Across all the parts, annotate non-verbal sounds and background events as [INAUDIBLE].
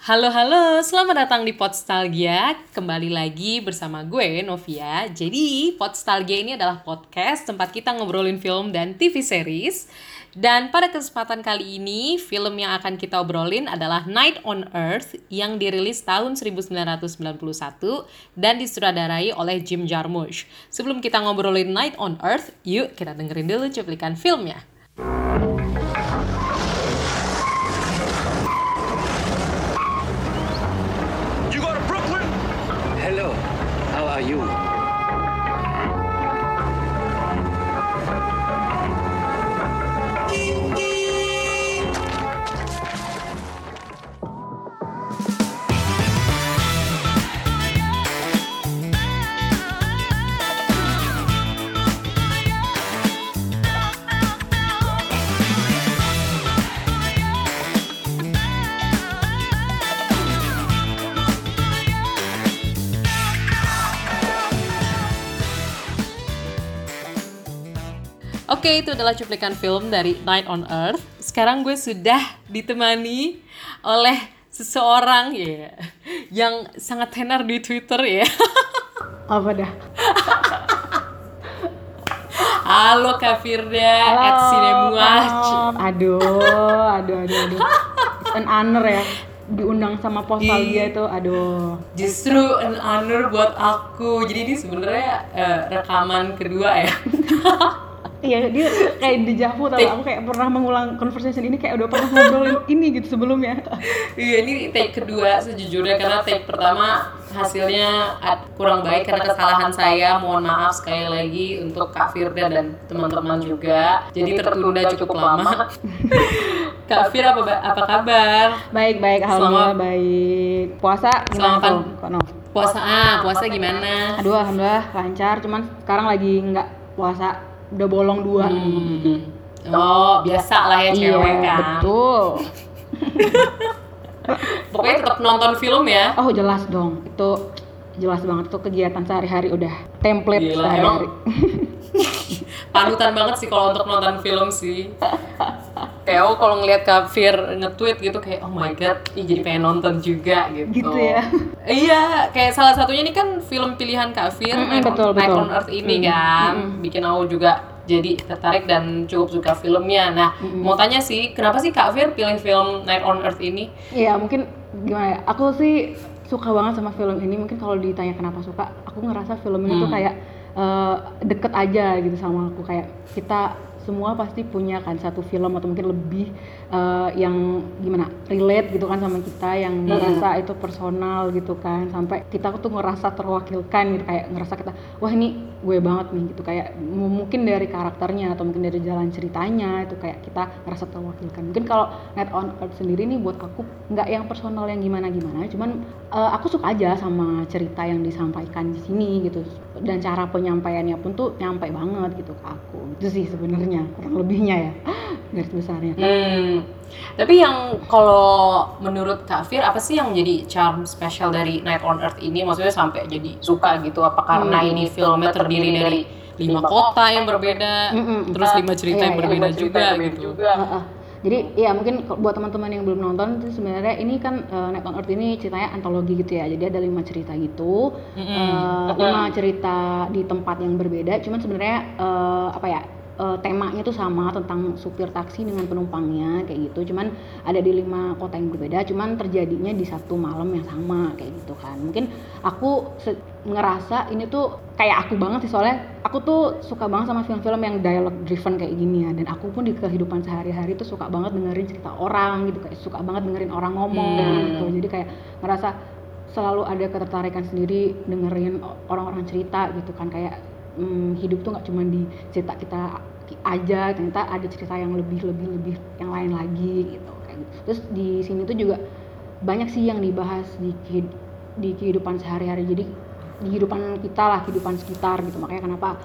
Halo halo, selamat datang di Podstalgia. Kembali lagi bersama gue Novia. Jadi, Podstalgia ini adalah podcast tempat kita ngobrolin film dan TV series. Dan pada kesempatan kali ini, film yang akan kita obrolin adalah Night on Earth yang dirilis tahun 1991 dan disutradarai oleh Jim Jarmusch. Sebelum kita ngobrolin Night on Earth, yuk kita dengerin dulu cuplikan filmnya. Oke, itu adalah cuplikan film dari Night on Earth. Sekarang gue sudah ditemani oleh seseorang ya yang sangat tenar di Twitter ya. [LAUGHS] apa dah Halo Kak Firda, at Cinemuach. aduh aduh aduh aduh It's an honor ya diundang sama Postalgia itu aduh Justru an honor buat aku. Jadi ini sebenarnya eh, rekaman kedua ya. [LAUGHS] iya dia kayak di Javu tau aku kayak pernah mengulang conversation ini kayak udah pernah ngobrolin [LAUGHS] ini gitu sebelumnya Iya ini take kedua sejujurnya karena take pertama hasilnya kurang baik karena kesalahan saya. Mohon maaf sekali lagi untuk Kak Firda dan teman-teman juga. Jadi tertunda cukup lama. [LAUGHS] Kak Fir apa apa kabar? baik baik alhamdulillah baik puasa gimana Selamat tuh Kok, no? Puasa ah, puasa gimana? aduh alhamdulillah lancar cuman sekarang lagi nggak puasa udah bolong dua Hmm. Oh, biasa lah ya cewek iya kan. betul [LAUGHS] Pokoknya tetap nonton film ya. oh jelas dong itu jelas banget itu kegiatan sehari-hari udah template sehari-hari [LAUGHS] Panutan banget sih kalau untuk nonton film sih. Kayak aku kalau ngeliat Kak Fir nge-tweet gitu kayak oh my god, ih jadi pengen nonton juga gitu. Gitu ya. Iya, kayak salah satunya ini kan film pilihan Kak Fir, Mm-mm, Night, betul, on, Night betul. on Earth ini Mm, kan, mm-mm. bikin aku juga jadi tertarik dan cukup suka filmnya. Nah, mau tanya sih, kenapa sih Kak Fir pilih film Night on Earth ini? Iya mungkin gimana ya? Aku sih suka banget sama film ini. Mungkin kalau ditanya kenapa suka, aku ngerasa film ini tuh Hmm. kayak eh, deket aja gitu sama aku. Kayak kita semua pasti punya kan satu film atau mungkin lebih eh, yang gimana relate gitu kan sama kita yang Hmm. merasa itu personal gitu kan. Sampai kita tuh ngerasa terwakilkan gitu kayak ngerasa kita wah ini gue banget nih gitu. Kayak mungkin dari karakternya atau mungkin dari jalan ceritanya itu kayak kita ngerasa terwakilkan. Mungkin kalau Night on Earth sendiri nih buat aku nggak yang personal yang gimana gimana cuman eh, aku suka aja sama cerita yang disampaikan di sini gitu. Dan cara penyampaiannya pun tuh nyampe banget gitu ke aku. Itu sih sebenarnya kurang lebihnya ya [LAUGHS] garis besarnya. Hmm. Tapi yang kalau menurut Kak Fir apa sih yang menjadi charm spesial dari Night on Earth ini? Maksudnya sampai jadi suka gitu? Apa karena Hmm. ini filmnya terdiri dari lima kota yang berbeda, Mm-mm. terus lima cerita Iya, yang iya, berbeda lima juga gitu? Heeh. Jadi ya mungkin buat teman-teman yang belum nonton itu sebenarnya ini kan eh, Night on Earth ini ceritanya antologi gitu ya. Jadi ada lima cerita gitu, Eh, lima cerita di tempat yang berbeda. Cuman sebenarnya eh, apa ya eh, temanya tuh sama tentang supir taksi dengan penumpangnya kayak gitu. Cuman ada di lima kota yang berbeda. Cuman terjadinya di satu malam yang sama kayak gitu kan. Mungkin aku ngerasa ini tuh kayak aku banget sih soalnya aku tuh suka banget sama film-film yang dialog driven kayak gini ya dan aku pun di kehidupan sehari-hari tuh suka banget dengerin cerita orang gitu kayak suka banget dengerin orang ngomong Hmm. gitu jadi kayak ngerasa selalu ada ketertarikan sendiri dengerin orang-orang cerita gitu kan kayak hmm, hidup tuh nggak cuma di cerita kita aja ternyata ada cerita yang lebih lebih lebih yang lain lagi gitu kayak gitu. terus di sini tuh juga banyak sih yang dibahas di di kehidupan sehari-hari jadi di kehidupan kita lah kehidupan sekitar gitu makanya kenapa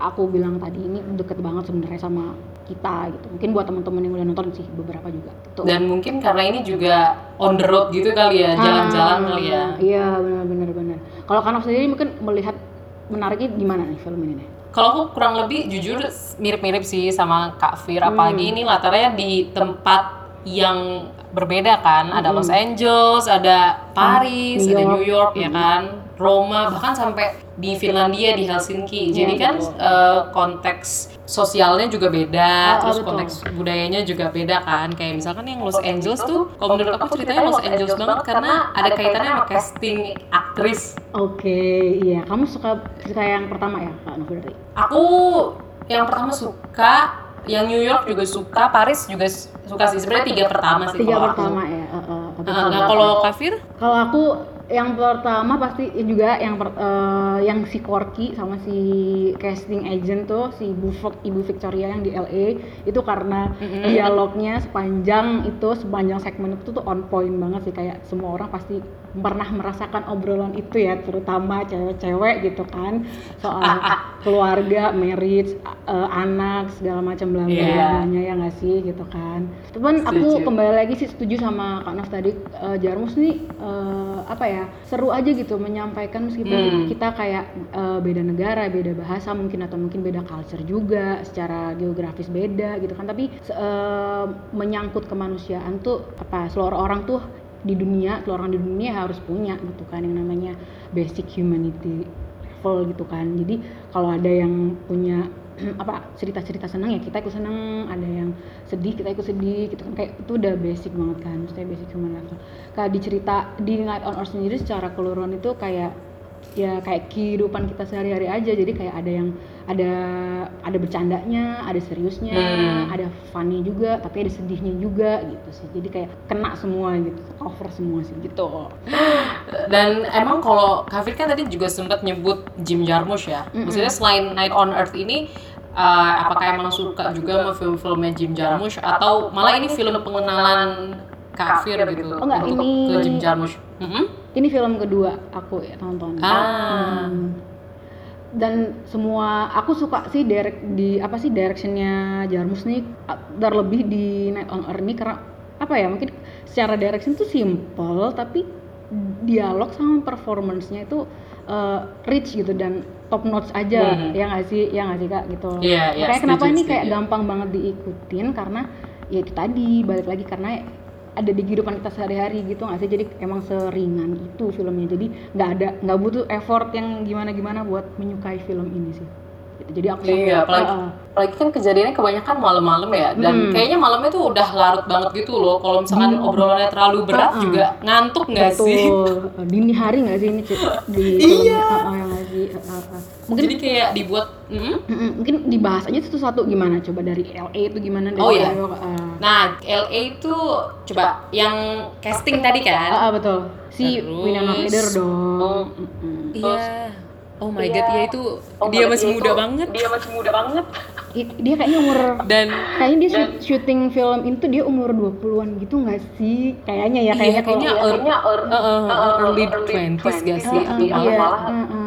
aku bilang tadi ini deket banget sebenarnya sama kita gitu mungkin buat teman-teman yang udah nonton sih beberapa juga gitu. Dan mungkin karena ini juga on the road gitu kali ya, jalan-jalan Ah, kali ya. iya benar benar kalau Kanov sendiri mungkin melihat menariknya di mana nih film ini nih Kalau aku kurang lebih jujur mirip-mirip sih sama Kak Fir, apalagi ini latarnya di tempat yang berbeda kan. Ada Los Angeles ada Paris New ada. New York ya kan Roma bahkan sampai di Finlandia di Helsinki jadi kan eh, konteks sosialnya juga beda Ah, terus betul. konteks budayanya juga beda kan kayak misalkan yang Los Angeles tuh kalau menurut aku ceritanya Los Angeles banget karena ada kaitannya sama casting aktris Oke, iya. Kamu suka suka yang pertama ya, Kak Novi berarti? Aku yang pertama suka, yang New York juga suka, Paris juga suka sih. Sebenarnya tiga pertama sih. Tiga kalau aku. pertama ya. uh, uh. Ah, Nah, kalau Kafir? Kalau aku yang pertama pasti juga yang per- eh, yang si Corky sama si casting agent tuh si Ibu, Ibu Victoria yang di LA itu karena dialognya sepanjang itu sepanjang segmen itu tuh on point banget sih. Kayak semua orang pasti pernah merasakan obrolan itu ya terutama cewek-cewek gitu kan. Soal [LAUGHS] keluarga, marriage, eh, anak segala macam bla bla blanya ya nggak sih gitu kan. Cuman aku kembali lagi sih setuju sama Kak Nov tadi. Eh, Jarmus nih eh, apa ya seru aja gitu menyampaikan meskipun Hmm. kita kayak eh, beda negara beda bahasa mungkin atau mungkin beda culture juga secara geografis beda gitu kan tapi eh, menyangkut kemanusiaan tuh apa seluruh orang tuh di dunia seluruh orang di dunia harus punya gitu kan yang namanya basic humanity level gitu kan. Jadi kalau ada yang punya [CLEARS THROAT] apa cerita-cerita senang ya kita ikut senang. Ada yang sedih kita ikut sedih gitu kan. Kayak itu udah basic banget kan. Maksudnya basic human level kayak di cerita di Night on Earth sendiri secara keseluruhan itu kayak ya kayak kehidupan kita sehari-hari aja. Jadi kayak ada yang ada ada bercandanya ada seriusnya Hmm. ada funny juga tapi ada sedihnya juga gitu sih jadi kayak kena semua gitu cover semua sih gitu Dan emang kalau Kafir kan tadi juga sempat nyebut Jim Jarmusch ya. Maksudnya selain Night on Earth ini, eh, apakah emang suka juga sama film-filmnya Jim Jarmusch atau malah ini film pengenalan Kafir gitu Oh, enggak, untuk ini- ke Jim Jarmusch? Mm-mm. ini film kedua aku ya tonton Ah. Hmm. Dan semua aku suka sih direct di apa sih directionnya Jarmus nih terlebih di Night on Earth ini karena apa ya mungkin secara direction tuh simple tapi dialog sama performance-nya itu uh, rich gitu dan top notch aja Hmm. ya nggak sih? Ya nggak sih kak gitu. Iya, iya, makanya kenapa ini kayak gampang banget diikutin karena ya itu tadi balik lagi karena ada di kehidupan kita sehari-hari gitu nggak sih jadi emang seringan itu filmnya jadi nggak ada nggak butuh effort yang gimana-gimana buat menyukai film ini sih Gitu. jadi aku Iya, apalagi, Heeh. apalagi kan kejadiannya kebanyakan malam-malam ya, dan Hmm. kayaknya malamnya tuh udah larut banget gitu loh. Kalau misalkan obrolannya terlalu berat Heeh. juga ngantuk nggak sih? dini hari nggak sih ini di Iya. nggak sih Heeh, heeh. Mungkin Jadi kayak dibuat, mm, Mm-mm, mungkin dibahas aja satu-satu gimana coba dari LA itu gimana dari Oh, iya. New York, heeh. nah LA itu coba yang casting tadi kan? Ah, ah, betul si Terus- Winona Ryder Oh. dong Mm-mm. Iya. Oh my god, ya itu dia masih muda banget. Dia masih muda banget. Dia kayaknya umur Dan kayaknya dia shoot- syuting film itu dia umur 20-an gitu nggak sih kayaknya ya iya, kayaknya kalau kayaknya ear- uh, uh, early 20s gak sih? Heeh, Atau iya, malah heeh.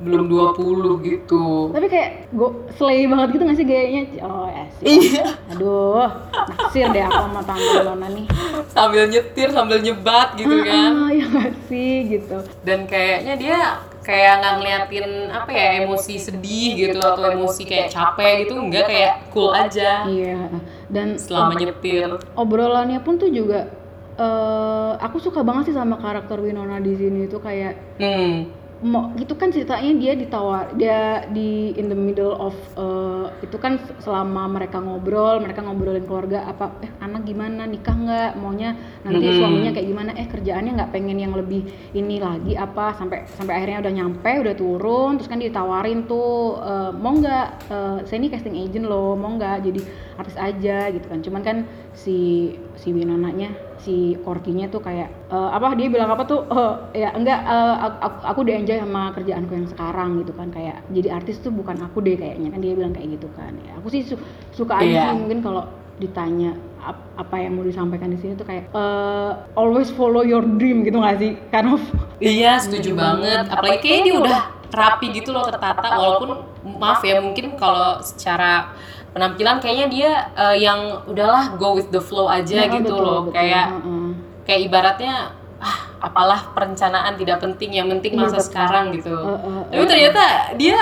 Belum 20 gitu. tapi kayak go slay banget gitu nggak sih gayanya? Oh asik Iya. aduh naksir deh aku sama tante Lona nih. Sambil nyetir, sambil nyebat gitu kan. ah ya nggak sih gitu. Dan kayaknya dia kayak nggak ngeliatin apa ya emosi sedih gitu atau emosi kayak capek gitu enggak kayak cool aja. iya dan selama nyetir. obrolannya pun tuh juga eh aku suka banget sih sama karakter Winona di sini tuh kayak hmm mau gitu kan ceritanya dia ditawar dia di in the middle of uh, itu kan selama mereka ngobrol mereka ngobrolin keluarga apa eh anak gimana? Nikah nggak? Maunya nanti Mhm. suaminya kayak gimana? Eh kerjaannya nggak pengen yang lebih ini lagi apa? Sampai sampai akhirnya udah nyampe udah turun terus kan ditawarin tuh eh, mau nggak? Eh, saya ini casting agent loh mau nggak? Jadi artis aja gitu kan. Cuman kan si si Winonanya si Korkinya tuh kayak eh, apa dia bilang apa tuh eh, ya enggak eh, aku, aku- aku udah enjoy sama kerjaanku yang sekarang gitu kan kayak jadi artis tuh bukan aku deh kayaknya kan dia bilang kayak gitu kan ya. Aku sih su- suka aja Iya. sih mungkin kalau ditanya ap- apa yang mau disampaikan di sini tuh kayak eh, always follow your dream gitu gak sih kind of? Iya setuju banget. apalagi kayaknya dia udah rapi gitu loh tertata walaupun maaf ya mungkin kalau secara penampilan kayaknya dia eh, yang udahlah go with the flow aja Ya, gitu betul, loh betul. kayak Heeh. kayak ibaratnya ah apalah perencanaan tidak penting yang penting masa betul. sekarang gitu Eh, eh, tapi ternyata dia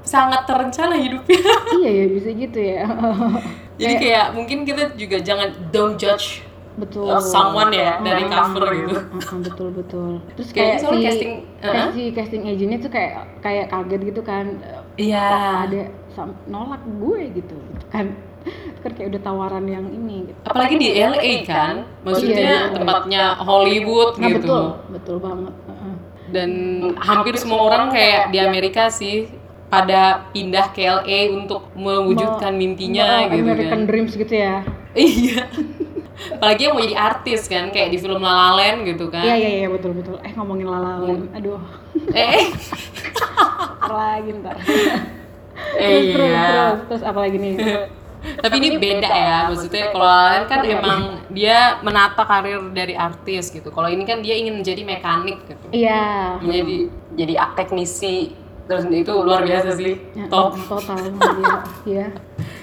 sangat terencana hidupnya [LAUGHS] iya ya bisa gitu ya [LAUGHS] jadi kayak mungkin kita juga jangan don't judge betul someone ya dari cover gitu. Heeh, betul betul terus Kayaknya kayak soalnya si casting, kayak uh-huh. si casting agentnya tuh kayak kayak kaget gitu kan Iya. Kok ada nolak gue gitu gitu kan kan kayak udah tawaran yang ini gitu. Apalagi di LA kan, maksudnya Iya, iya. tempatnya Hollywood nah gitu. betul betul banget. Dan hampir semua orang kayak di Amerika sih pada pindah ke LA untuk mewujudkan mimpinya gitu American kan. Dreams gitu ya Iya. [LAUGHS] Apalagi yang mau jadi artis kan, kayak di film La La Land gitu kan. iya iya iya betul betul eh ngomongin lala Land. aduh Eh, [LAUGHS] lagi ntar terus terus iya. terus terus apa lagi nih [LAUGHS] Tapi ini beda ya, maksudnya kalau La La Land kan emang dia menata karir dari artis gitu. Kalau ini kan dia ingin menjadi mekanik gitu. iya Menjadi jadi teknisi terus itu luar biasa sih. Ya, Top. total ya Iya. [LAUGHS]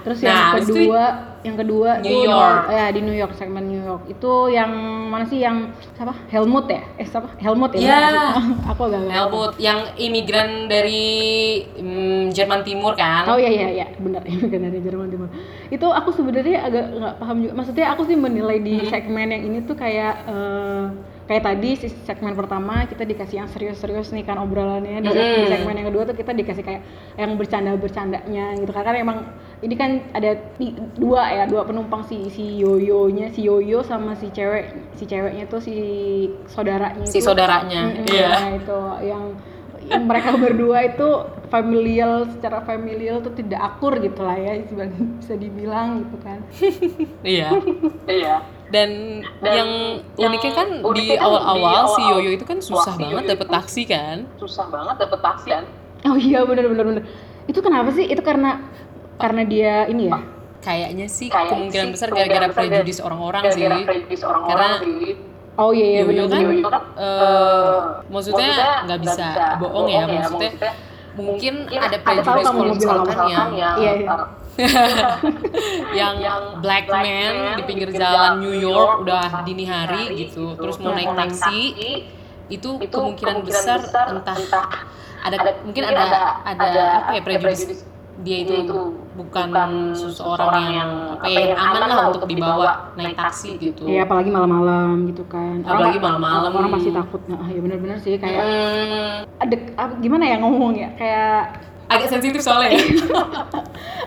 terus yang Nah, itu kedua yang kedua New tuh York. ya di New York segmen New York itu yang mana sih yang siapa Helmut ya eh siapa Helmut ya sih? [LAUGHS] aku agak Helmut yang imigran dari mm, Jerman Timur kan. Oh iya iya iya benar [LAUGHS] ini kan dari Jerman Timur. Itu aku sebenarnya agak nggak paham juga. Maksudnya aku sih menilai di segmen yang ini tuh kayak eh, kayak tadi si segmen pertama kita dikasih yang serius-serius nih kan obrolannya. Di, di segmen yang kedua tuh kita dikasih kayak yang bercanda-bercandanya gitu kan. Karena emang ini kan ada dua ya dua penumpang si si Yoyonya si Yoyo sama si cewek si ceweknya tuh si saudaranya Si itu. saudaranya, Mm-mm, iya. nah, itu yang yang mereka berdua itu familial secara familial tuh tidak akur gitu lah ya bisa dibilang gitu kan [LAUGHS] Iya. Iya. Dan, yang uniknya kan di awal-awal si Yoyo itu kan susah banget dapet taksi kan. Susah banget dapet taksi kan? oh iya bener bener bener itu kenapa sih itu karena karena dia ini ya Kayaknya sih Kayaknya kemungkinan sih besar gara-gara prejudis orang-orang sih. Gara-gara prejudis orang-orang Karena sih. oh iya iya Yoyo kan, kan, eh, maksudnya nggak bisa bohong ya, maksudnya mungkin ada tahu prejudis kalau misalkan misalkan yang yang Iya, iya. [LAUGHS] yang black man di pinggir jalan New York udah dini hari gitu, terus mau naik taksi itu kemungkinan besar entah ada mungkin ada ada apa ya prejudis dia itu bukan seseorang yang apa ya yang aman lah untuk dibawa naik taksi gitu. Iya apalagi malam-malam gitu kan. Apalagi malam-malam. orang pasti takut. Nah ya bener-bener sih kayak Hmm, ada apa- gimana ya ngomong ya kayak agak sensitif soalnya ya.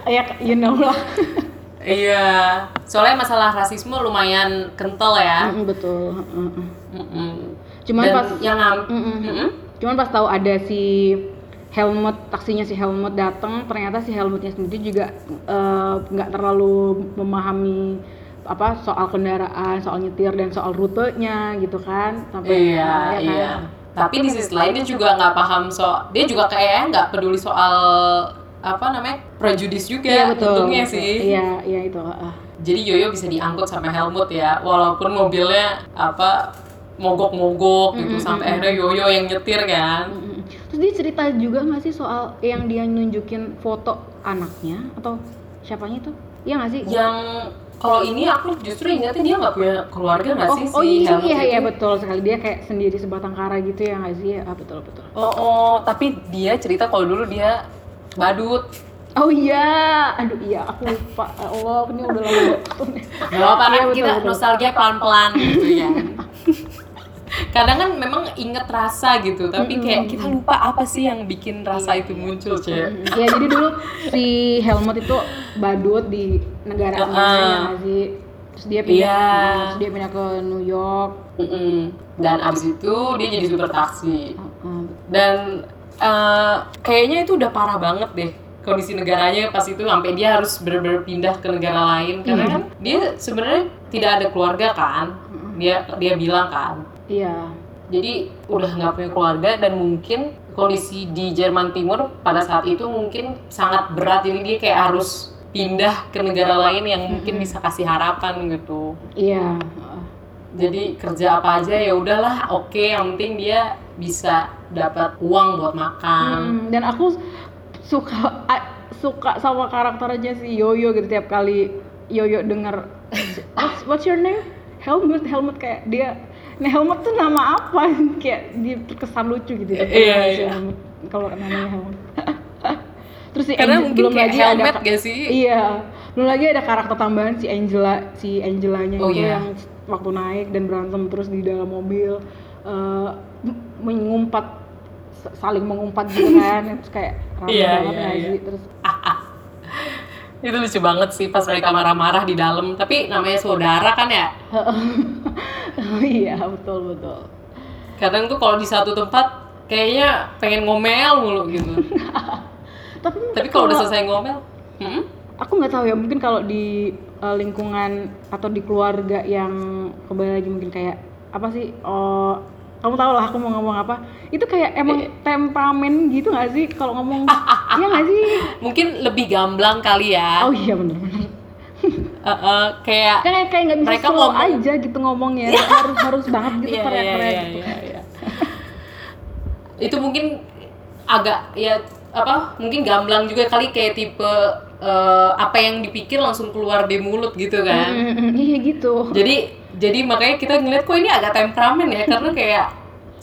[LAUGHS] ya you know lah Iya, soalnya masalah rasisme lumayan kental ya. Mm, betul Mm, mm. Mm-mm. cuman Dan pas yang ngam- Mm, mm. Mm-mm. Cuman pas tahu ada si Helmut taksinya si Helmut datang, ternyata si Helmutnya sendiri juga eh, nggak terlalu memahami apa soal kendaraan, soal nyetir dan soal rutenya gitu kan. Sampai Iya, ya kan? iya. Tapi di sisi lain dia juga nggak paham soal, dia juga kayaknya nggak peduli soal apa namanya prejudis juga. Iya betul. Untungnya sih. Iya, iya itu. ah. Jadi Yoyo bisa diangkut sama Helmut ya, walaupun mobilnya apa mogok-mogok gitu sampai akhirnya Yoyo yang nyetir kan. Mm, mm. Terus dia cerita juga nggak sih soal yang dia nunjukin foto anaknya atau siapanya tuh? Iya nggak sih? Yang kalau ini aku justru ingatnya dia nggak punya keluarga nggak Oh, sih oh si iya, iya, iya betul sekali dia kayak sendiri sebatang kara gitu ya nggak sih? Ah betul betul. Oh, oh, tapi dia cerita kalau dulu dia badut. Oh iya, aduh iya aku lupa. Ya Allah, ini udah lama. [LAUGHS] Gak apa-apa Iya, kan betul, kita betul. nostalgia pelan-pelan gitu ya. [LAUGHS] Kadang kan memang inget rasa gitu, tapi kayak kita lupa apa sih yang bikin rasa itu muncul, Cek. ya jadi dulu si Helmut itu badut di negara Heeh. mana ya sih? Terus dia pindah, Iya. terus dia pindah ke New York. Mm-mm. Dan abis itu dia jadi super taksi. Heeh, Dan eh, kayaknya itu udah parah banget deh kondisi negaranya pas itu sampai dia harus bener-bener pindah ke negara lain karena kan dia sebenarnya tidak ada keluarga kan dia dia bilang kan Iya. jadi udah nggak punya keluarga dan mungkin kondisi di Jerman Timur pada saat itu mungkin sangat berat jadi dia kayak harus pindah ke negara lain yang mungkin bisa kasih harapan gitu Iya. jadi kerja apa aja ya udahlah oke yang penting dia bisa dapat uang buat makan Hmm, dan aku suka suka sama karakternya si Yoyo gitu tiap kali Yoyo denger what's, what's your name? Helmut, Helmut kayak dia Nah Helmut tuh nama apa? [LAUGHS] kayak dia terkesan lucu gitu ya, Iya, iya. Helmut. Kalau namanya Helmut. [LAUGHS] Terus si karena Angel- mungkin belum kayak lagi ada helmet ka- gak sih Iya. belum lagi ada karakter tambahan si Angela si Angelanya Oh, itu iya. yang waktu naik dan berantem terus di dalam mobil m- mengumpat saling mengumpat gitu [LAUGHS] kan terus kayak rame Iya, banget iya, nggak iya. sih? terus Itu lucu banget sih pas mereka marah-marah di dalam. Tapi namanya saudara kan ya. Iya betul betul Kadang tuh kalau di satu tempat kayaknya pengen ngomel mulu gitu. [LAUGHS] tapi Tapi kalau udah selesai ngomel, hmm? aku nggak tahu ya mungkin kalau di eh, lingkungan atau di keluarga yang kembali lagi mungkin kayak apa sih oh kamu tahu lah aku mau ngomong apa itu kayak emang temperamen gitu nggak sih kalau ngomong [LAUGHS] iya nggak sih mungkin lebih gamblang kali ya. oh iya bener-bener Eh, kayak kayak kayak nggak bisa Mereka slow ngomong- aja gitu ngomongnya. [LAUGHS] Harus harus banget gitu teriak-teriak iya, gitu. iya, iya. itu mungkin agak ya apa mungkin gamblang juga kali kayak tipe eh, apa yang dipikir langsung keluar di mulut gitu kan. Mm, iya gitu. Jadi jadi makanya kita ngeliat kok ini agak temperamen ya? Karena kayak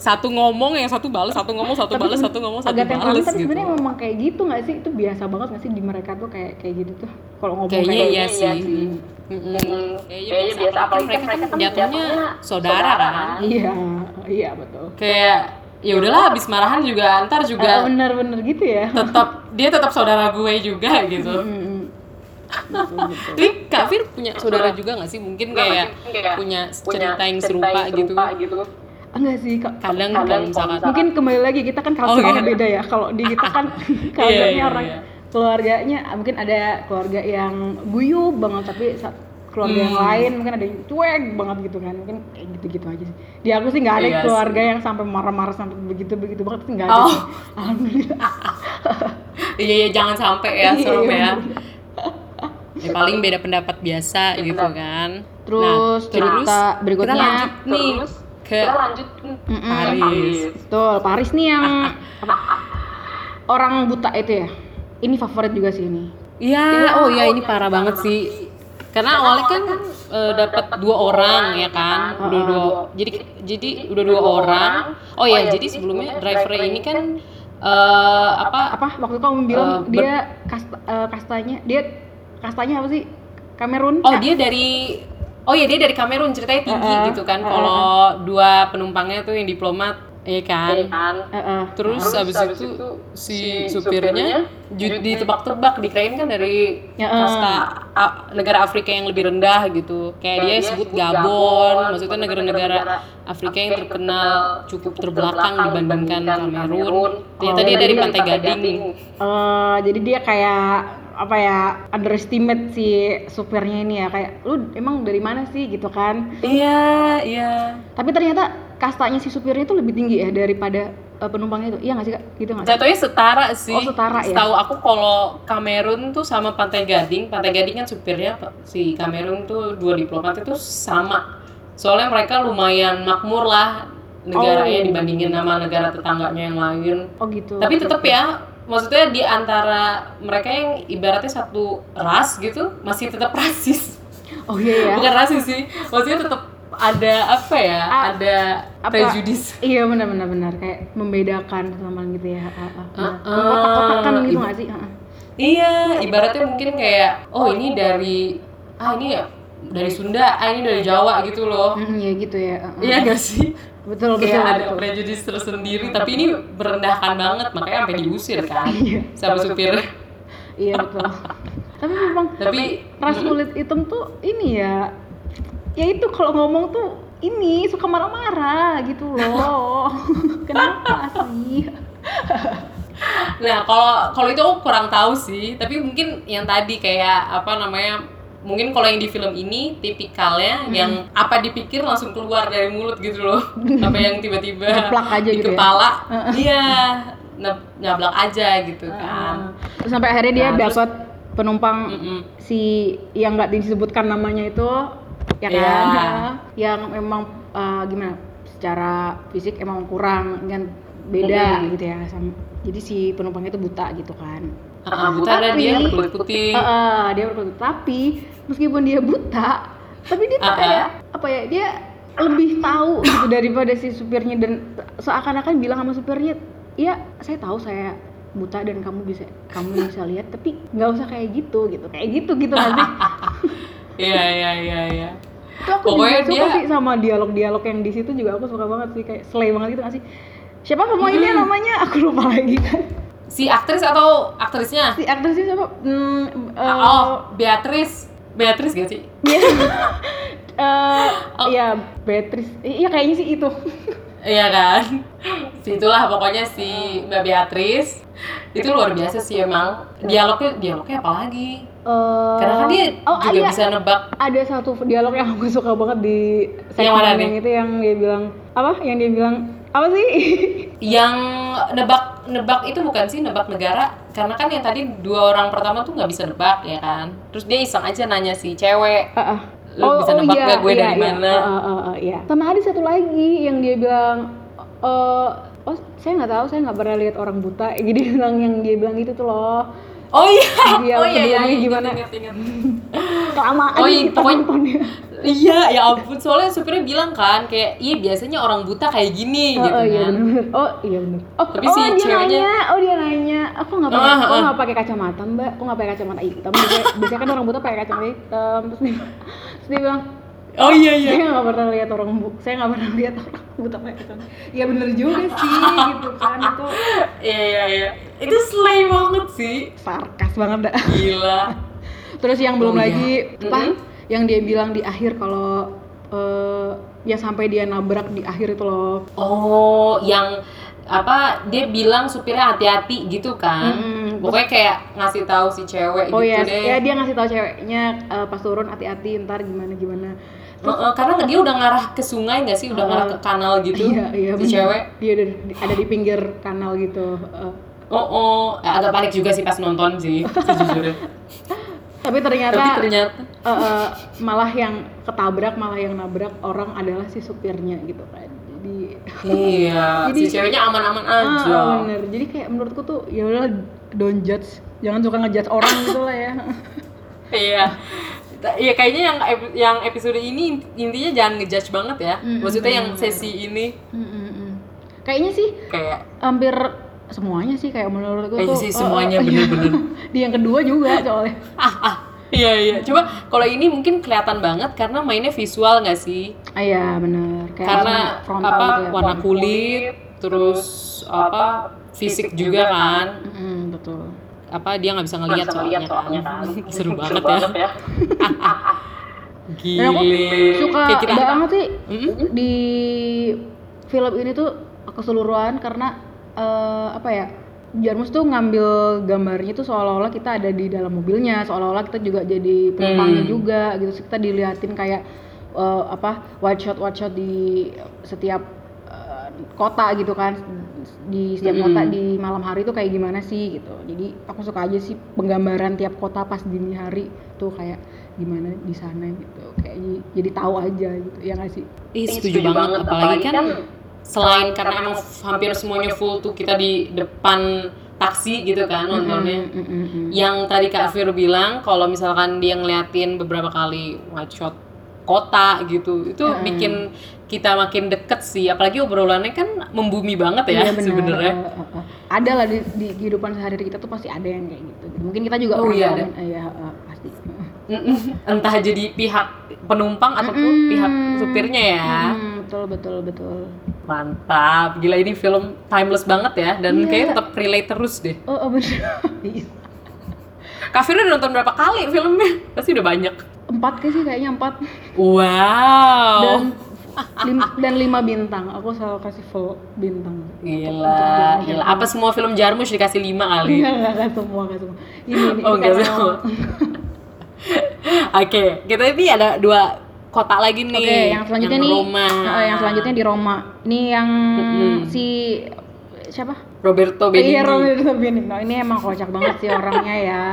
satu ngomong yang satu balas satu ngomong satu balas satu ngomong satu balas tapi gitu. sebenarnya memang kayak gitu nggak sih? Itu biasa banget nggak sih di mereka tuh kayak kayak gitu tuh? Kalau ngomong kayaknya kayak iya iya sih sih. Mm-mm. Mm, kayaknya biasa apalagi kan mereka kan jatuhnya jatuhnya saudara kan? Iya iya betul. Kayak ya udahlah habis marahan juga antar Ah, juga bener-bener gitu ya. tetap dia tetap saudara gue juga gitu. [LAUGHS] Tapi Kak Fir punya saudara juga gak sih? Mungkin kayak punya cerita yang serupa, gitu. Ah, enggak sih kak Kadang Kadang kalau misalkan mungkin kembali lagi kita kan Oh, culture-nya iya. beda ya kalau di kita kan [LAUGHS] Iya, keluarganya iya, orang iya. keluarganya mungkin ada keluarga yang guyup banget tapi keluarga yang Hmm. lain mungkin ada yang cuek banget gitu kan mungkin kayak gitu-gitu aja sih di aku sih nggak ada Iya keluarga yang sampai marah-marah sampai begitu begitu banget nggak ada Oh. [LAUGHS] alhamdulillah [LAUGHS] Iya, iya jangan sampai ya Iya, serem ya. Ya paling beda pendapat biasa gitu kan. Terus cerita berikutnya. kita lanjut nih Terus ke kita lanjut Mm-mm. Paris. Betul, Paris nih yang apa, [LAUGHS] orang buta itu ya. Ini favorit juga sih ini. Iya, oh iya ini parah banget sih. Karena awalnya kan eh, dapat dua orang ya kan, udah dua. Jadi jadi udah dua orang. Oh ya, jadi sebelumnya driver ini kan eh apa Apa waktu itu kamu bilang Eh, ber- dia kasta, eh, kastanya, dia kastanya apa sih? Kamerun? Oh dia dari Oh iya dia dari Kamerun ceritanya tinggi Eh, eh, gitu kan. Kalau dua penumpangnya tuh yang diplomat, kan. Iya kan Eh, eh. Terus, Terus abis, abis itu, itu si si supirnya supirnya ditebak-tebak dikirain kan dari Ya, kasta A- negara Afrika yang lebih rendah gitu. Kayak dia sebut Gabon, maksudnya negara-negara Afrika yang terkenal cukup terbelakang dibandingkan Kamerun. Ternyata Oh, dia dari jadi Pantai Gading. Eh, jadi dia kayak apa ya underestimate si supirnya ini ya kayak lu emang dari mana sih gitu kan Iya, iya. tapi ternyata kastanya si supirnya itu lebih tinggi ya daripada eh, penumpangnya itu iya nggak sih kak gitu nggak? Jatuhnya setara sih. Oh, setara ya? Setahu aku kalau Kamerun tuh sama Pantai Gading, Pantai Gading kan supirnya si Kamerun tuh dua diplomat itu sama. Soalnya mereka lumayan makmur lah negaranya Oh. dibandingin sama negara tetangganya yang lain. oh gitu Tapi tetap ya, maksudnya di antara mereka yang ibaratnya satu ras gitu masih tetap rasis. oh iya ya Bukan rasis sih, maksudnya tetap ada apa ya? Ah, ada apa- prejudis. Iya benar benar benar kayak membedakan sama gitu ya. Ah, Kotak-kotakan gitu nggak sih? Ah. Iya, ibaratnya mungkin kayak oh ini dari ah ini ya dari Sunda, ah ini dari Jawa gitu loh. Mm, Iya gitu ya. ah. Iya gak sih? Betul betul. Kayak ada betul. prejudis tersendiri, tapi ini merendahkan banget, makanya sampai diusir kan sama supir. Iya betul. Tapi memang Tapi ras kulit hitam tuh ini ya. Ya itu kalau ngomong tuh ini suka marah-marah gitu loh. [LAUGHS] Kenapa sih? nah kalau kalau itu aku kurang tahu sih, tapi mungkin yang tadi kayak apa namanya mungkin kalau yang di film ini tipikalnya Hmm. yang apa dipikir langsung keluar dari mulut gitu loh [LAUGHS] apa yang tiba-tiba Ngeplak aja di gitu ya? kepala iya nab- nyablak aja gitu kan. Terus sampai akhirnya dia Nah, dapat penumpang Mm-mm. si yang nggak disebutkan namanya itu ya kan Iya. [LAUGHS] yang memang uh, gimana secara fisik emang kurang kan beda gitu ya sama jadi si penumpangnya itu buta gitu kan Buta Tapi- dia berkulit putih eh, dia berkulit tapi meskipun dia buta tapi dia ah. kayak apa ya dia lebih tahu gitu daripada si supirnya dan seakan-akan bilang sama supirnya iya saya tahu saya buta dan kamu bisa kamu [LAUGHS] bisa lihat tapi nggak usah kayak gitu gitu. Kayak gitu gitu nanti [LAUGHS] Iya iya iya iya. itu aku Pokoknya juga suka dia- sih sama dialog-dialog yang di situ juga aku suka banget sih kayak slay banget gitu nggak sih? Siapa ini Hmm. namanya? Aku lupa lagi. kan [LAUGHS] Si aktris atau aktrisnya? si aktrisnya siapa hmm, eh, oh, Beatrice. Beatrice gak sih? [LAUGHS] eh, Oh. iya Beatrice iya kayaknya sih itu Iya kan? Itulah pokoknya si Mbak Beatrice itu luar biasa sih emang. Dialognya dialognya apa lagi? Eh, Karena kan dia oh, juga iya. bisa nebak. ada satu dialog yang aku suka banget di Yang mana segmen nih? yang itu yang dia bilang apa yang dia bilang apa sih Yang nebak nebak itu bukan sih nebak negara karena kan yang tadi dua orang pertama tuh nggak bisa nebak ya kan. Terus dia iseng aja nanya si cewek. Ah, ah. Lu bisa nebak nggak gue dari iya. mana? Ah, ah, ah, iya. Sama ada satu lagi yang dia bilang, eh, oh saya nggak tahu, saya nggak pernah lihat orang buta. Jadi [LAUGHS] bilang yang dia bilang itu tuh loh, Oh iya, Dia oh iya, iya, keduanya ingat, gimana? ingat, ingat. kelamaan Oh, iya, kita pokoknya- nontonnya. Iya, ya ampun. Soalnya supirnya bilang kan, kayak iya biasanya orang buta kayak gini Oh, gitu oh, iya kan. bener Oh iya bener. Oh, Tapi oh si dia ceweknya- nanya, oh dia nanya, aku nggak pakai, Ah, aku ah. nggak pakai kacamata mbak, aku nggak pakai kacamata hitam. Biasanya kan orang buta pakai kacamata hitam. Terus dia, terus dia bilang, Oh iya iya. saya nggak pernah lihat orang bu, saya nggak pernah lihat orang [LAUGHS] buta pakai kacamata. Ya bener juga sih, gitu kan itu Iya iya iya. Itu slay banget sih. sarkas banget dah. Gila. [LAUGHS] Terus yang belum Oh, iya. lagi apa? Mhm. Yang dia bilang di akhir kalau eh ya sampai dia nabrak di akhir itu loh. Oh, yang apa dia bilang supirnya hati-hati gitu kan. Mm-mm. Pokoknya kayak ngasih tahu si cewek Oh gitu ya, deh. ya dia ngasih tahu ceweknya eh, pas turun hati-hati ntar gimana gimana. Heeh, karena dia udah ngarah ke sungai nggak sih? Udah ngarah ke kanal gitu. Iya iya. si bener. cewek. Dia ada, ada di pinggir kanal gitu. eh. Oh, oh, Eh, agak panik juga sih pas nonton sih, sejujurnya. [LAUGHS] tapi ternyata, Tapi ternyata eh, eh, malah yang ketabrak malah yang nabrak orang adalah si supirnya gitu kan. Jadi [LAUGHS] iya, Jadi- si ceweknya aman-aman aja. Ah, bener. Jadi kayak menurutku tuh ya udah don't judge, jangan suka ngejudge orang gitu lah ya. Iya. [LAUGHS] Iya kayaknya yang yang episode ini intinya jangan ngejudge banget ya. Mm, Maksudnya yang sesi ini Mm, mm, mm. Kayaknya sih kayak hampir semuanya sih kayak menurutku Kayaknya tuh sih semuanya eh, bener-bener. [LAUGHS] di yang kedua juga soalnya. [LAUGHS] ah ah iya iya. Coba kalau ini mungkin kelihatan banget karena mainnya visual nggak sih? Ah, Iya benar. Karena apa gitu ya. warna kulit terus apa fisik juga kan Mm, betul. Apa dia nggak bisa ngelihat soalnya, soalnya kan. [LAUGHS] seru banget Seru ya banget ya. Dan [LAUGHS] aku gile suka Kayak kita banget sih Mm-mm. di film ini tuh keseluruhan karena eh, apa ya Jarmus tuh ngambil gambarnya tuh seolah-olah kita ada di dalam mobilnya, seolah-olah kita juga jadi penumpangnya Hmm. juga gitu. Kita diliatin kayak eh, apa wide shot wide shot di setiap eh, kota gitu kan, di setiap Hmm. kota di malam hari tuh kayak gimana sih gitu. Jadi aku suka aja sih penggambaran tiap kota pas dini hari tuh kayak gimana di sana gitu. Kayak jadi, jadi tahu aja gitu ya nggak sih? Ih, Ih, setuju, banget. Apalagi, kan, selain karena emang hampir semuanya full tuh kita di depan taksi gitu kan nontonnya. Mm, mm, mm, mm. Yang tadi Kak Fir bilang kalau misalkan dia ngeliatin beberapa kali wide shot kota gitu, itu Mm. bikin kita makin deket sih. Apalagi obrolannya kan membumi banget ya bener. sebenarnya. Ada lah di, di kehidupan sehari-hari kita tuh pasti ada yang kayak gitu. Mungkin kita juga Oh, iya, eh, Iya, eh, pasti. Entah jadi pihak penumpang ataupun Mm-mm. pihak supirnya ya. Hmm, betul betul betul. Mantap, gila ini film timeless banget ya dan Iya. kayaknya tetap relate terus deh. Oh, oh bener. [LAUGHS] Iya. Kak udah nonton berapa kali filmnya? Pasti udah banyak. Empat ke sih kayaknya empat Wow. dan lim- dan lima bintang. Aku selalu kasih full bintang. Gila, gila. Apa semua film Jarmusch dikasih 5 kali? Enggak, enggak, enggak semua, enggak semua. Ini, ini, Oh, karena- semua. Oke, kita ini ada dua kota lagi nih. Oke, yang selanjutnya nih, Roma. eh, yang selanjutnya di Roma. Ini yang Mm-mm. si siapa? Roberto Benigni. Iya Roberto Benigno. Ini emang kocak banget sih orangnya ya.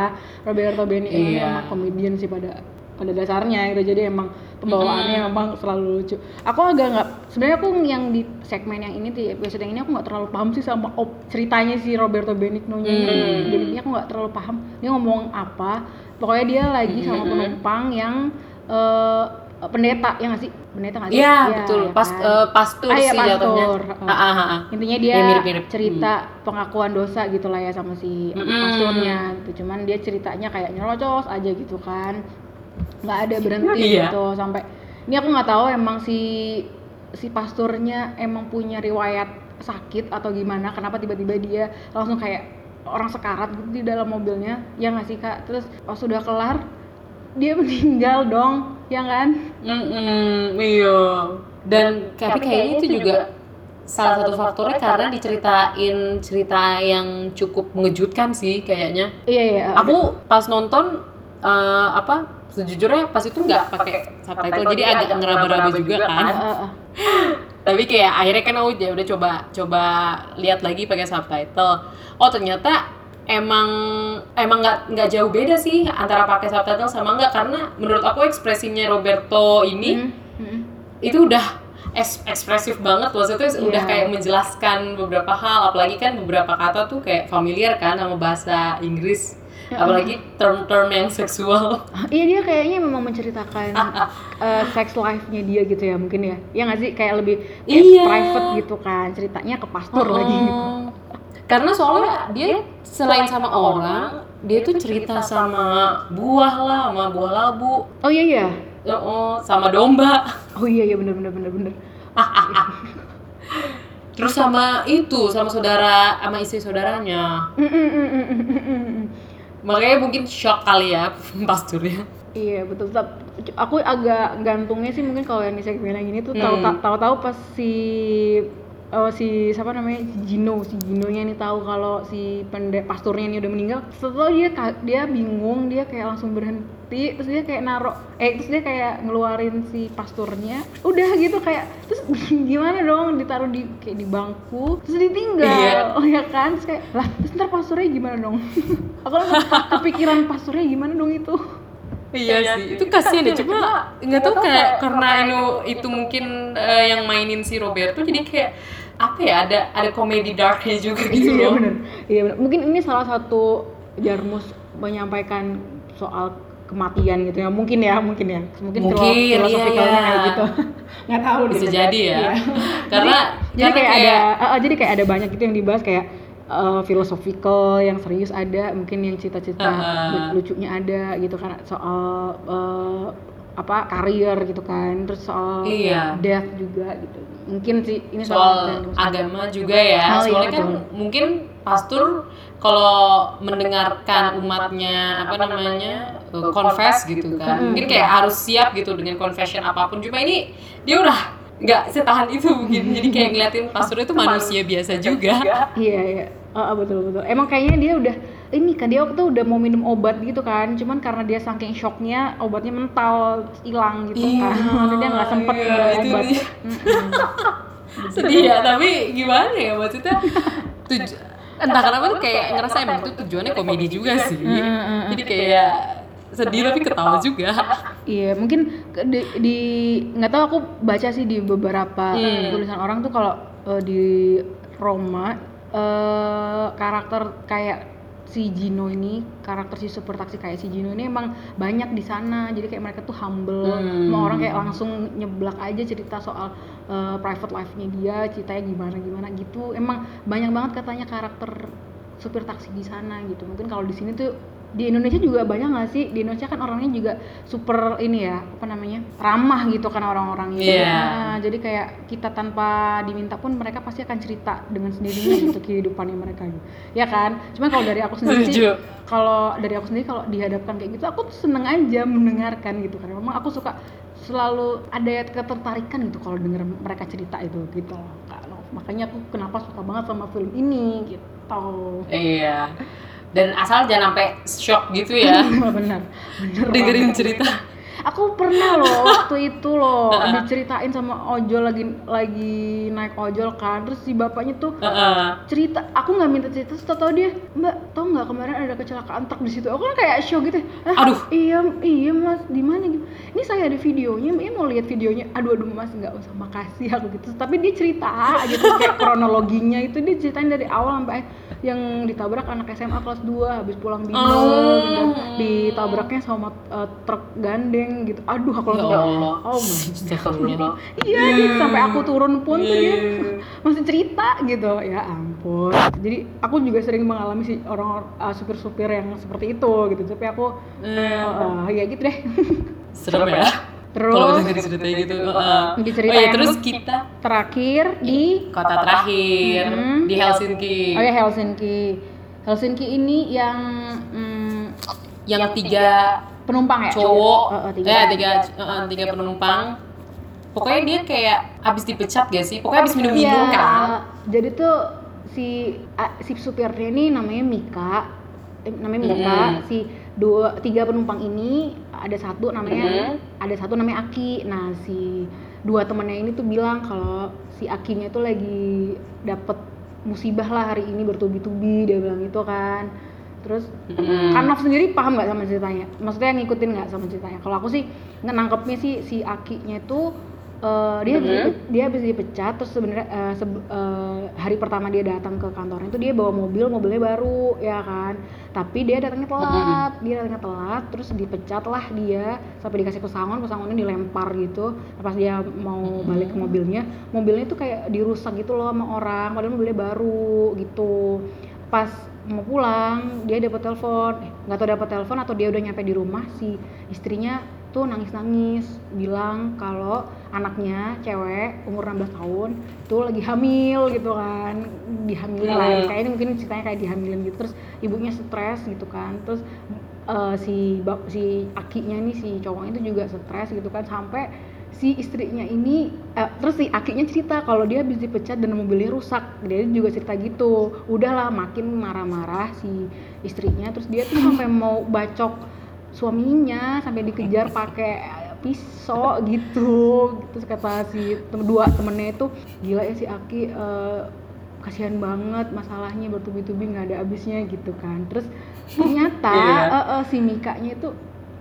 Roberto Benigno ini Iya. emang komedian sih pada pada dasarnya gitu. Jadi emang pembawaannya memang selalu lucu. Aku agak nggak sebenarnya aku yang di segmen yang ini di episode yang ini aku nggak terlalu paham sih sama op, ceritanya si Roberto Benigno nya Hmm. Jadi aku nggak terlalu paham dia ngomong apa. Pokoknya dia lagi sama Hmm. penumpang yang eh, eh, pendeta ya nggak sih pendeta nggak sih Iya, Iya, betul. ya Pas kan? eh, pastur Ah, iya, sih jatuhnya. Ah, ah, ah, ah. intinya dia Ya, mirip-mirip. cerita pengakuan dosa gitu lah ya sama si Mm-mm. pastornya gitu cuman dia ceritanya kayak nyelocos aja gitu kan nggak ada berhenti Iya. gitu sampai ini aku nggak tahu emang si si pastornya emang punya riwayat sakit atau gimana kenapa tiba-tiba dia langsung kayak orang sekarat gitu di dalam mobilnya ya nggak sih kak terus pas sudah kelar dia meninggal dong ya kan Mm-mm, iya. Dan tapi kayaknya itu juga salah satu faktornya karena diceritain cerita yang cukup mengejutkan sih kayaknya. iya iya Aku pas nonton eh, apa sejujurnya pas itu nggak pakai subtitle jadi agak ngeraba-raba juga kan. Ah. [LAUGHS] Tapi kayak akhirnya kan aku ya udah coba coba lihat lagi pakai subtitle. Oh ternyata emang emang nggak nggak jauh beda sih antara pakai subtitle sama nggak karena menurut aku ekspresinya Roberto ini Hmm, hmm. itu udah es- ekspresif banget maksudnya udah Iya. kayak menjelaskan beberapa hal apalagi kan beberapa kata tuh kayak familiar kan sama bahasa Inggris [LAUGHS] apalagi term-term yang seksual Ah, Iya dia kayaknya memang menceritakan [LAUGHS] eh, sex life-nya dia gitu ya mungkin ya. Ya nggak sih kayak lebih kayak Iya. private gitu kan ceritanya ke pastor lagi gitu. Oh. karena soalnya dia selain sama orang dia tuh cerita sama buah lah sama buah labu Oh iya iya. oh, sama domba Oh iya iya bener bener bener bener. [LAUGHS] terus sama itu sama saudara sama istri saudaranya mm, mm, mm. Makanya mungkin shock kali ya [LAUGHS] pasturnya Iya betul. Tap- Aku agak gantungnya sih mungkin kalau yang di segmen yang ini tuh Hmm. tahu-tahu pas si oh, si siapa namanya? Si Gino. Si Ginonya ini tahu kalau si pendek pasturnya ini udah meninggal. Setelah dia dia bingung. Dia kayak langsung berhenti. Terus dia kayak narok eh terus dia kayak ngeluarin si pasturnya. Udah gitu kayak terus [LAUGHS] gimana dong? Ditaruh di kayak di bangku. Terus ditinggal. Iya. oh ya kan? Terus kayak lah terus ntar pasturnya gimana dong? [LAUGHS] Aku langsung kepikiran pasturnya gimana dong itu Iya sih, itu kasihan ya. Cuma nggak tahu kayak karena itu itu mungkin eh, yang mainin si Roberto jadi kayak apa ya ada ada komedi darknya juga [LAUGHS] gitu iya loh. benar iya benar mungkin ini salah satu Jarmus menyampaikan soal kematian gitu ya mungkin ya mungkin ya mungkin, Mungkin, filo- filosofikalnya iya, kayak iya. gitu [LAUGHS] nggak tahu. Bisa jadi ya. Iya. Karena jadi karena kayak, ada ah, ah, jadi kayak ada banyak gitu yang dibahas kayak eh, philosophical yang serius ada mungkin yang cita-cita lucunya ada gitu kan soal eh, apa karir gitu kan terus soal Iya. death juga gitu mungkin sih ini soal satu yang- agama juga ya. Oh, iya, Soalnya kan betul. mungkin pastor kalau mendengarkan umatnya apa namanya eh, confess gitu kan. Mungkin kayak harus siap gitu dengan confession apa pun. Cuma ini dia udah nggak setahan itu mungkin. Jadi kayak ngeliatin pastor itu manusia biasa juga. Iya iya, ah, betul betul. Emang kayaknya dia udah ini kan dia waktu itu udah mau minum obat gitu kan, cuman karena dia saking shocknya obatnya mental hilang gitu Iya, kan, dia nggak sempet iya, minum itu obat. dia. Mm-mm. [LAUGHS] sedih ya tapi gimana ya maksudnya tuj entah kenapa tuh kayak ngerasa emang itu tujuannya komedi juga sih jadi kayak sedih tapi ketawa juga. Iya mungkin di, nggak tahu aku baca sih di beberapa Hmm. tulisan orang tuh kalau eh, di Roma eh, karakter kayak si Gino ini karakter si super taksi kayak si Gino ini emang banyak di sana. Jadi kayak mereka tuh humble. Hmm. semua orang kayak langsung nyeblak aja cerita soal eh, private life-nya dia ceritanya gimana gimana gitu. Emang banyak banget katanya karakter supir taksi di sana gitu. Mungkin kalau di sini tuh di Indonesia juga banyak nggak sih? Di Indonesia kan orangnya juga super ini ya apa namanya ramah gitu kan orang-orangnya Iya. Nah, jadi kayak kita tanpa diminta pun mereka pasti akan cerita dengan sendirinya gitu kehidupannya mereka gitu. Ya kan? Cuma kalau dari aku sendiri sih kalau dari aku sendiri kalau dihadapkan kayak gitu aku tuh seneng aja mendengarkan gitu karena memang aku suka selalu ada ketertarikan gitu kalau denger mereka cerita itu gitu. Makanya aku kenapa suka banget sama film ini gitu. Iya dan asal jangan sampai shock gitu ya. [LAUGHS] Benar benar. Dengerin cerita. Aku pernah loh [LAUGHS] waktu itu loh diceritain sama ojol lagi lagi naik ojol kan. Terus si bapaknya tuh Heeh. cerita aku nggak minta cerita terus tau dia mbak tau nggak kemarin ada kecelakaan truk di situ? Aku kan kayak shock gitu. "Hah, Aduh. iya iya mas. Di mana gitu? Ini saya ada videonya ini mau lihat videonya. Aduh aduh mas nggak usah makasih aku gitu. Tapi dia cerita aja tuh kayak kronologinya itu dia ceritain dari awal sampai akhir. Yang ditabrak anak SMA kelas 2 habis pulang bimbel Oh. gitu. ditabraknya sama uh, truk gandeng gitu aduh aku langsung Ya Allah. oh my [LAUGHS] Astagfirullah. iya sampai aku turun pun tuh dia Iya. [LAUGHS] masih cerita gitu ya ampun jadi aku juga sering mengalami sih orang uh, supir-supir yang seperti itu gitu tapi aku uh, ya gitu deh [LAUGHS] Serem ya. Terus- kalau ceritanya gitu. heeh. Di cerita oh iya, yang- terus kita terakhir di kota terakhir Hmm. di Helsinki. oh ya Helsinki Helsinki ini yang mm, Yang tiga penumpang ya cowok, Uh, uh, tiga, ya, tiga, uh, tiga penumpang. Pokoknya dia kayak abis dipecat gak sih? Pokoknya abis minum minum Iya, kan? jadi tuh si si supirnya ini namanya Mika eh, namanya Mika Mm-hmm. si dua tiga penumpang ini ada satu namanya Mm-hmm. ada satu namanya Aki nah si dua temennya ini tuh bilang kalau si Akinya tuh lagi dapet musibah lah hari ini bertubi-tubi dia bilang gitu kan terus Mm-hmm. kan Nov sendiri paham nggak sama ceritanya maksudnya ngikutin nggak sama ceritanya kalau aku sih nangkepnya sih si Akinya tuh eh, dia habis dipe- dia habis dipecat terus sebenarnya eh, sebe- eh, hari pertama dia datang ke kantornya itu dia bawa mobil mobilnya baru ya kan? Tapi dia datangnya telat. Dia datangnya telat terus dipecat lah dia sampai dikasih pesangon pesangonnya dilempar gitu. Pas dia mau balik ke mobilnya mobilnya tuh kayak dirusak gitu loh sama orang padahal mobilnya baru gitu. Pas mau pulang dia dapat telepon. Eh, nggak tahu dapat telepon atau dia udah nyampe di rumah si istrinya tuh nangis-nangis bilang kalau anaknya cewek umur 16 tahun tuh lagi hamil gitu kan dihamilin lah Hmm. kayaknya mungkin ceritanya kayak dihamilin gitu terus ibunya stres gitu kan terus eh, si si akinya nih si cowok itu juga stres gitu kan sampai si istrinya ini eh, terus si akinya cerita kalau dia habis dipecat dan mobilnya rusak dia juga cerita gitu udahlah makin marah-marah si istrinya terus dia tuh sampai mau bacok suaminya sampai dikejar pakai pisau gitu terus kata si tem- dua temennya itu gila ya si Aki eh, kasihan banget masalahnya bertubi-tubi nggak ada habisnya gitu kan terus ternyata [LAUGHS] Iya. eh, eh, si Mikanya itu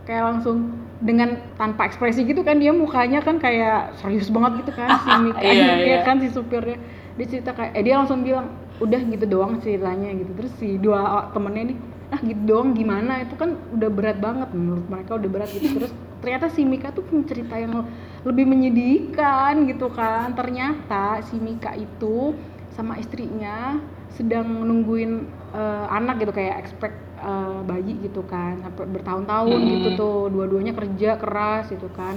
kayak langsung dengan tanpa ekspresi gitu kan dia mukanya kan kayak serius banget gitu kan si [LAUGHS] Mika Iya, ya iya. kan si supirnya dia cerita kayak eh dia langsung bilang udah gitu doang ceritanya gitu terus si dua temennya nih ah gitu doang gimana? Itu kan udah berat banget menurut mereka udah berat gitu. Terus ternyata si Mika tuh punya cerita yang lebih menyedihkan gitu kan. Ternyata si Mika itu sama istrinya sedang nungguin eh, anak gitu kayak expect eh, bayi gitu kan. Sampai bertahun-tahun gitu tuh dua-duanya kerja keras gitu kan.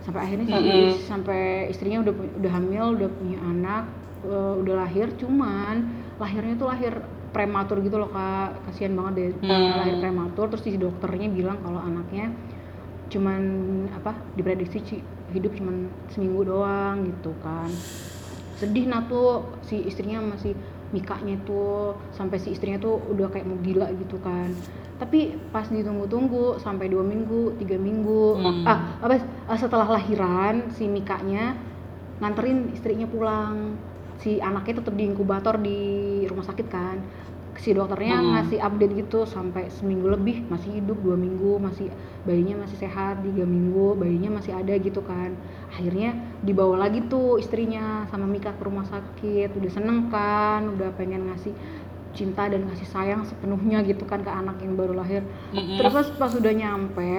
Sampai akhirnya si sampai istrinya udah udah hamil udah punya anak eh, udah lahir cuman lahirnya tuh lahir prematur gitu loh kak. Kasihan banget deh lahir prematur. Terus si dokternya bilang kalau anaknya cuman apa diprediksi hidup cuman seminggu doang gitu kan. Sedih nah tuh. Si istrinya masih mikanya tuh sampai si istrinya tuh udah kayak mau gila gitu kan. Tapi pas ditunggu-tunggu sampai dua minggu tiga minggu ah apa setelah lahiran si mikanya nganterin istrinya pulang si anaknya tetap di inkubator di rumah sakit kan. Si dokternya ngasih update gitu sampai seminggu lebih masih hidup dua minggu masih bayinya masih sehat tiga minggu bayinya masih ada gitu kan. Akhirnya dibawa lagi tuh istrinya sama Mika ke rumah sakit. Udah seneng kan udah pengen ngasih cinta dan kasih sayang sepenuhnya gitu kan ke anak yang baru lahir. Terus pas, pas udah nyampe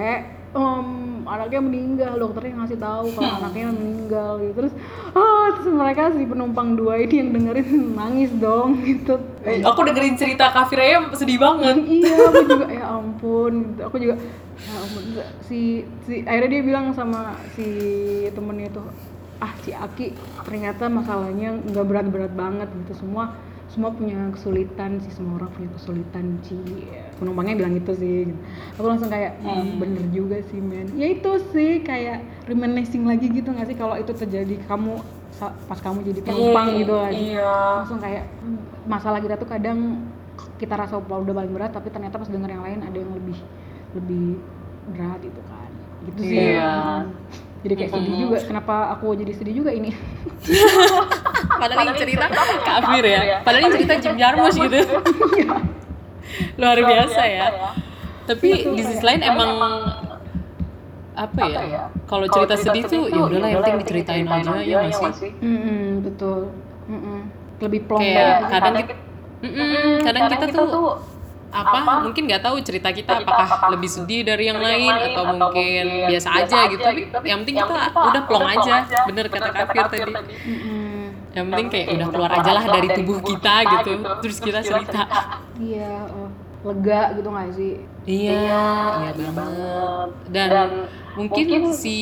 em, anaknya meninggal dokternya ngasih tahu kalau anaknya meninggal gitu terus ah terus mereka si penumpang dua ini yang dengerin nangis dong gitu Eh, aku dengerin cerita Kafiraya sedih banget. iya aku juga ya ampun gitu. aku juga ya ampun si si akhirnya dia bilang sama si temennya tuh ah si Aki ternyata masalahnya nggak berat-berat banget gitu semua semua punya kesulitan sih semua orang punya kesulitan sih penumpangnya bilang gitu sih. Aku langsung kayak "Ah, bener juga sih men. Ya itu sih kayak reminiscing lagi gitu nggak sih? Kalau itu terjadi kamu pas kamu jadi penumpang gitu lagi Iya. langsung kayak hmm, masalah kita tuh kadang kita rasa udah paling berat tapi ternyata pas denger yang lain ada yang lebih lebih berat gitu kan. Gitu sih. Iya. Hmm. jadi kayak sedih juga. Kenapa aku jadi sedih juga ini [LAUGHS] Padahal yang cerita Kafir ya. Padahal yang cerita Jim Jarmusch gitu. [LAUGHS] Luar biasa ya. Tapi di sisi lain emang apa ya? Kalau cerita sedih tuh ya udahlah yang penting diceritain aja ya nggak sih? Mm-mm, betul. Lebih plong Kayak kadang kita, kadang kita tuh apa, mungkin nggak tahu cerita kita apakah lebih sedih dari yang lain atau mungkin biasa aja gitu. tapi yang penting kita udah plong aja. bener kata kafir tadi. Yang penting kayak udah keluar aja lah dari tubuh kita gitu. terus kita cerita. Iya oh, lega gitu nggak sih? Iya iya banget. dan mungkin si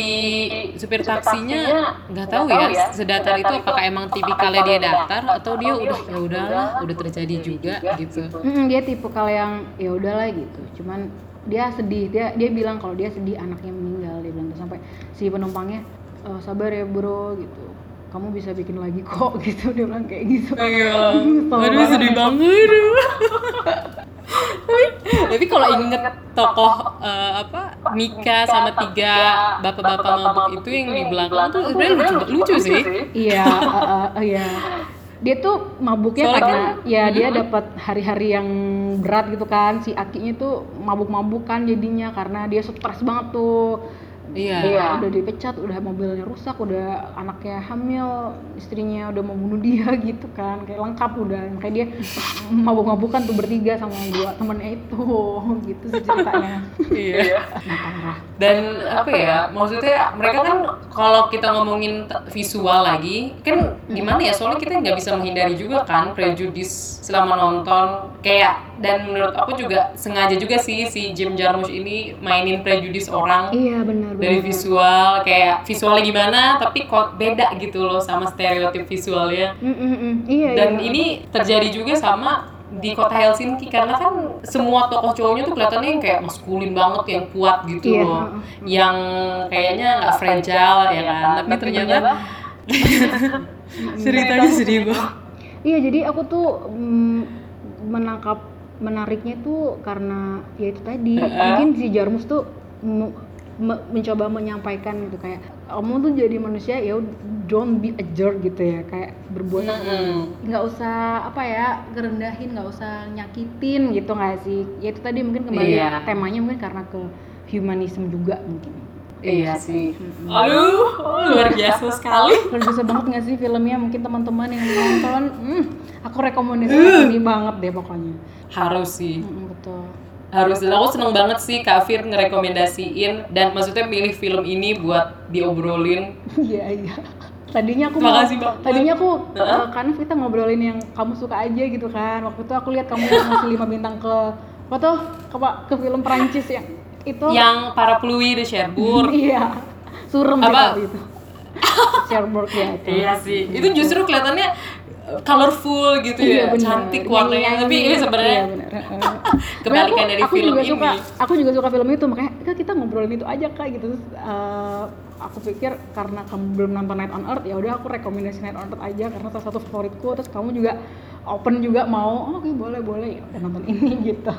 supir taksinya nggak tahu ya sedatar itu apakah emang tipikalnya dia datar atau dia udah ya udahlah udah terjadi juga gitu. Mm-mm, dia tipe kalau yang ya udahlah gitu. Cuman dia sedih dia dia bilang kalau dia sedih anaknya meninggal dia bilang sampai si penumpangnya "Eh, sabar ya bro gitu kamu bisa bikin lagi kok [LAUGHS] gitu. Dia bilang kayak gitu. Iya, [LAUGHS] aduh sedih banget. [LAUGHS] Tapi kalau inget tokoh eh, apa Mika sama tiga bapak-bapak mabuk itu yang di belakang tuh sebenarnya lucu, lucu sih. iya uh, uh, iya. Dia tuh mabuknya Soalnya karena kan- ya dia dapat hari-hari yang berat gitu kan. Si akinya tuh mabuk-mabuk kan jadinya karena dia stres banget tuh Iya. udah dipecat udah mobilnya rusak udah anaknya hamil istrinya udah mau bunuh dia [LAUGHS] gitu kan kayak lengkap udah kayak dia [LAUGHS] mabuk-mabukan tuh bertiga sama dua temennya itu [LAUGHS] gitu sih ceritanya Iya. Nah, parah. Dan apa ya? Maksudnya mereka kan kalau kita ngomongin visual lagi, kan gimana ya? Soalnya kita nggak bisa menghindari juga kan prejudis selama nonton. Kayak dan menurut aku juga sengaja juga sih si Jim Jarmusch ini mainin prejudis orang. iya benar dari benar visual kayak visualnya gimana tapi kok beda gitu loh sama stereotip visualnya. Mm, mm, mm. iya dan iya. ini terjadi juga sama di kota Helsinki karena kan semua tokoh cowoknya tuh kelihatannya yang kayak maskulin banget yang kuat gitu Iya, loh. yang kayaknya nggak fragile ya kan? Tapi ternyata [LAUGHS] ceritanya sedih banget Iya, jadi aku tuh mm, menangkap menariknya tuh karena ya itu tadi. Mungkin si Jarmus tuh me- mencoba menyampaikan gitu kayak kamu tuh jadi manusia ya don't be a jerk gitu ya kayak berbuat Mm-mm. nggak usah apa ya ngerendahin nggak usah nyakitin gitu nggak sih? Ya itu tadi mungkin kembali Iya. temanya mungkin karena ke humanisme juga mungkin. Iya sih? aduh luar biasa sekali. luar biasa banget nggak sih filmnya? Mungkin teman-teman yang nonton hmm, aku rekomendasikan ini banget deh pokoknya. Harus sih. Mm, betul harus dan aku seneng banget sih Kafir ngerekomendasiin dan maksudnya pilih film ini buat diobrolin. [LAUGHS] Iya iya. Tadinya aku Makasih mau, tadinya aku eh, karena kita ngobrolin yang kamu suka aja gitu kan. Waktu itu aku lihat kamu [LAUGHS] ngasih lima bintang ke apa tuh? Ke, ke film Perancis yang itu yang para pelui de Cherbourg. [LAUGHS] Iya. Surem Apa? itu Cherbourg ya itu. Iya sih. Itu justru kelihatannya uh, colorful gitu ya Iya, bener. cantik warnanya. Nyanyi, tapi ini sebenarnya iya, [LAUGHS] kebalikan Aku- dari aku film juga ini. suka aku juga suka film itu makanya "Kak, kita ngobrolin itu aja kak gitu. Terus, eh, aku pikir karena kamu belum nonton Night on Earth ya udah aku rekomendasi Night on Earth aja karena salah satu favoritku. Terus kamu juga open juga mau oh, oke boleh boleh ya udah nonton ini [LAUGHS] gitu.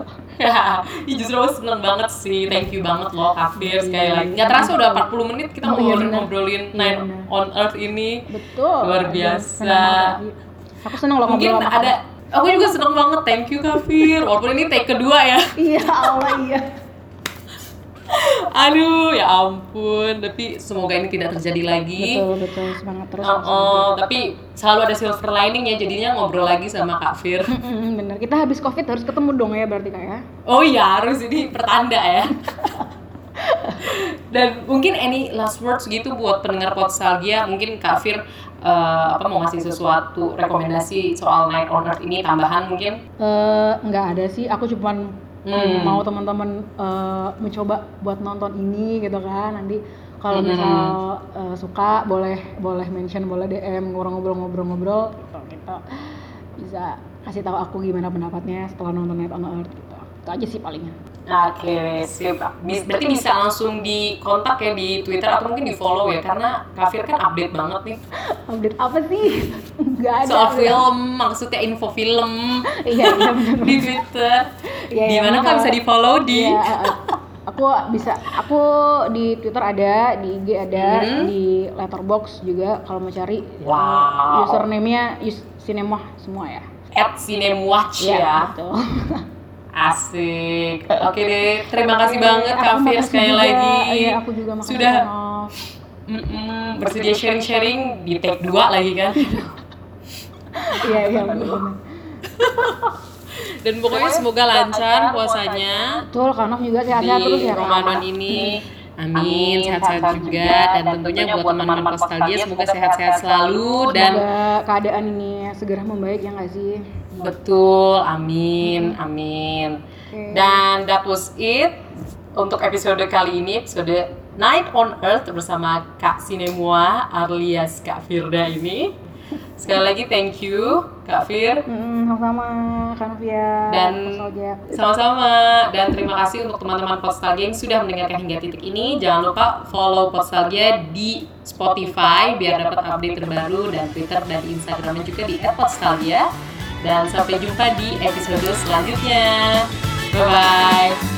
[LAUGHS] Ih, justru aku seneng banget sih. Thank you banget loh Kafir sekali lagi. nggak terasa udah 40 menit kita Oh, iya, ngobrolin Iya, Night bener. on Earth ini. Betul. Luar Iya, biasa. Aku seneng loh mungkin ngobrol ada aku juga seneng banget thank you Kafir walaupun ini take kedua ya kamu. [LAUGHS] iya Allah iya Aduh, ya ampun. Tapi semoga ini tidak terjadi lagi. betul betul semangat terus Oh, oh, tapi selalu ada silver lining ya. Jadinya ngobrol lagi sama Kak Fir. [LAUGHS] Bener kita habis covid harus ketemu dong ya berarti kak ya Oh iya, harus ini pertanda ya. [LAUGHS] Dan mungkin any last words gitu buat pendengar Podstalgia, mungkin Kak Fir eh, apa mau ngasih sesuatu rekomendasi soal Night on Earth ini tambahan mungkin? Eh, nggak ada sih aku cuman Hmm. mau teman-teman eh, mencoba buat nonton ini gitu kan nanti kalau Hmm. misal eh, suka boleh boleh mention boleh DM ngobrol-ngobrol-ngobrol gitu kita bisa kasih tahu aku gimana pendapatnya setelah nonton Night on Earth gitu itu aja sih palingnya Oke, sip. Bis- Berarti bisa langsung dikontak ya di Twitter atau mungkin di follow ya karena Kak Fir kan update banget nih update apa sih [LAUGHS] nggak ada soal film, maksudnya info film iya iya [LAUGHS] benar di Twitter. Iya, di mana kan bisa di follow di Iya, eh, eh. aku bisa aku di Twitter ada, di IG ada, Hmm. di Letterbox juga kalau mau cari Wow. username-nya Yus Cinema semua ya. at Cinewatch Iya, ya. betul. [LAUGHS] Asik. Oke deh, terima kasih banget Kak Fir sekali juga. lagi. Iya, aku juga makasih. Sudah Nof. mm-mm, bersedia sharing-sharing di take 2 lagi kan. [LAUGHS] Iya, iya benar. [LAUGHS] Dan pokoknya semoga lancar puasanya Betul, Kanov juga sehat-sehat terus ya. Kak. Ramadan ini. Amin, sehat-sehat juga dan tentunya buat teman-teman nostalgia semoga sehat-sehat selalu dan Semoga keadaan ini segera membaik ya nggak sih? betul, amin, amin. Oke. Dan that was it untuk episode kali ini, episode Night on Earth bersama Kak Sinemua alias Kak Firda ini. Sekali lagi thank you Kak Fir. Hmm, sama-sama Kak Novia. Dan-. Sama-sama dan terima kasih untuk teman-teman Postalgia yang sudah mendengarkan hingga titik ini. Jangan lupa follow Postalgia di Spotify biar dapat update terbaru dan Twitter dan Instagramnya juga di @postalgia. Dan sampai jumpa di episode selanjutnya. Bye bye.